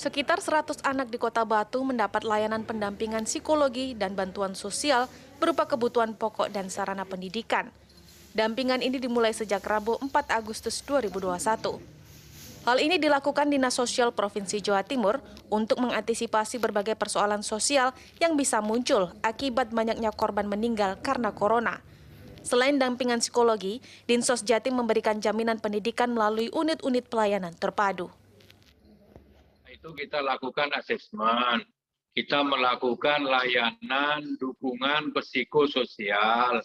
Sekitar 100 anak di Kota Batu mendapat layanan pendampingan psikologi dan bantuan sosial berupa kebutuhan pokok dan sarana pendidikan. Dampingan ini dimulai sejak Rabu 4 Agustus 2021. Hal ini dilakukan Dinas Sosial Provinsi Jawa Timur untuk mengantisipasi berbagai persoalan sosial yang bisa muncul akibat banyaknya korban meninggal karena corona. Selain dampingan psikologi, Dinsos Jatim memberikan jaminan pendidikan melalui unit-unit pelayanan terpadu itu kita lakukan asesmen, kita melakukan layanan dukungan psikososial.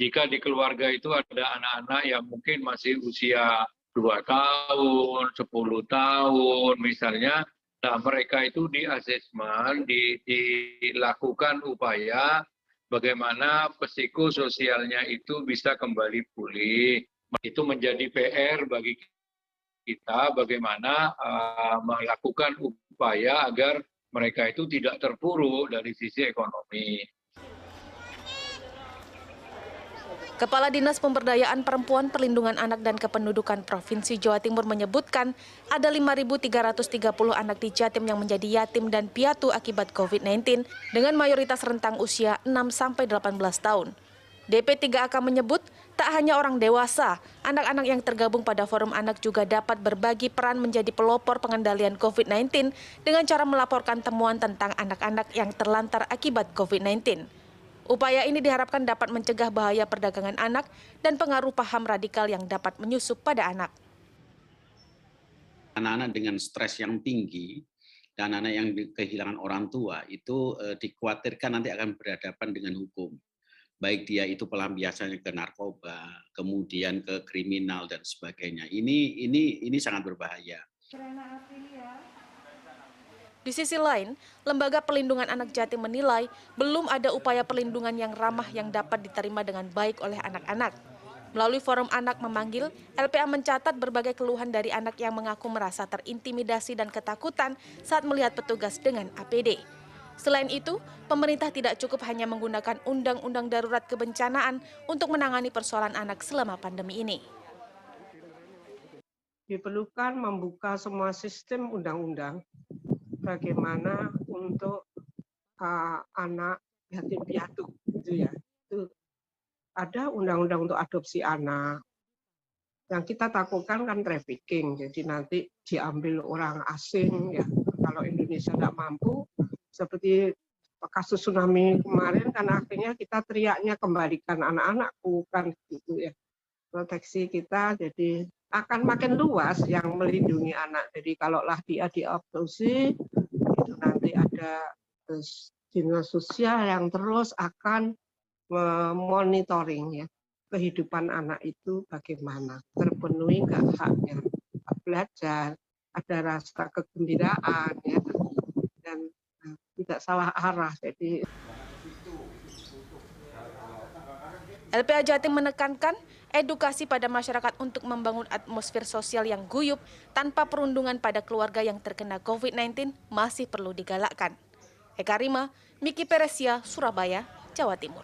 Jika di keluarga itu ada anak-anak yang mungkin masih usia 2 tahun, 10 tahun misalnya, nah mereka itu di asesmen, di, dilakukan upaya bagaimana psikososialnya itu bisa kembali pulih. Itu menjadi PR bagi kita bagaimana uh, melakukan upaya agar mereka itu tidak terpuruk dari sisi ekonomi. Kepala Dinas Pemberdayaan Perempuan Perlindungan Anak dan Kependudukan Provinsi Jawa Timur menyebutkan ada 5.330 anak di Jatim yang menjadi yatim dan piatu akibat COVID-19 dengan mayoritas rentang usia 6-18 tahun. DP3AK menyebut tak hanya orang dewasa, anak-anak yang tergabung pada forum anak juga dapat berbagi peran menjadi pelopor pengendalian COVID-19 dengan cara melaporkan temuan tentang anak-anak yang terlantar akibat COVID-19. Upaya ini diharapkan dapat mencegah bahaya perdagangan anak dan pengaruh paham radikal yang dapat menyusup pada anak. Anak-anak dengan stres yang tinggi dan anak yang kehilangan orang tua itu eh, dikhawatirkan nanti akan berhadapan dengan hukum baik dia itu pelampiasannya ke narkoba, kemudian ke kriminal dan sebagainya. Ini ini ini sangat berbahaya. Di sisi lain, Lembaga Perlindungan Anak Jatim menilai belum ada upaya perlindungan yang ramah yang dapat diterima dengan baik oleh anak-anak. Melalui forum anak memanggil, LPA mencatat berbagai keluhan dari anak yang mengaku merasa terintimidasi dan ketakutan saat melihat petugas dengan APD. Selain itu, pemerintah tidak cukup hanya menggunakan undang-undang darurat kebencanaan untuk menangani persoalan anak selama pandemi ini. Diperlukan membuka semua sistem undang-undang bagaimana untuk uh, anak yatim piatu gitu ya. Itu ada undang-undang untuk adopsi anak. Yang kita takutkan kan trafficking, jadi nanti diambil orang asing ya. Kalau Indonesia tidak mampu, seperti kasus tsunami kemarin kan akhirnya kita teriaknya kembalikan anak-anakku kan gitu ya. Proteksi kita jadi akan makin luas yang melindungi anak. Jadi kalaulah dia diadopsi itu nanti ada dinas sosial yang terus akan memonitoring ya kehidupan anak itu bagaimana terpenuhi nggak haknya? Belajar ada rasa kegembiraan ya tidak salah arah. Jadi LPA Jatim menekankan edukasi pada masyarakat untuk membangun atmosfer sosial yang guyup tanpa perundungan pada keluarga yang terkena COVID-19 masih perlu digalakkan. Eka Rima, Miki Peresia, Surabaya, Jawa Timur.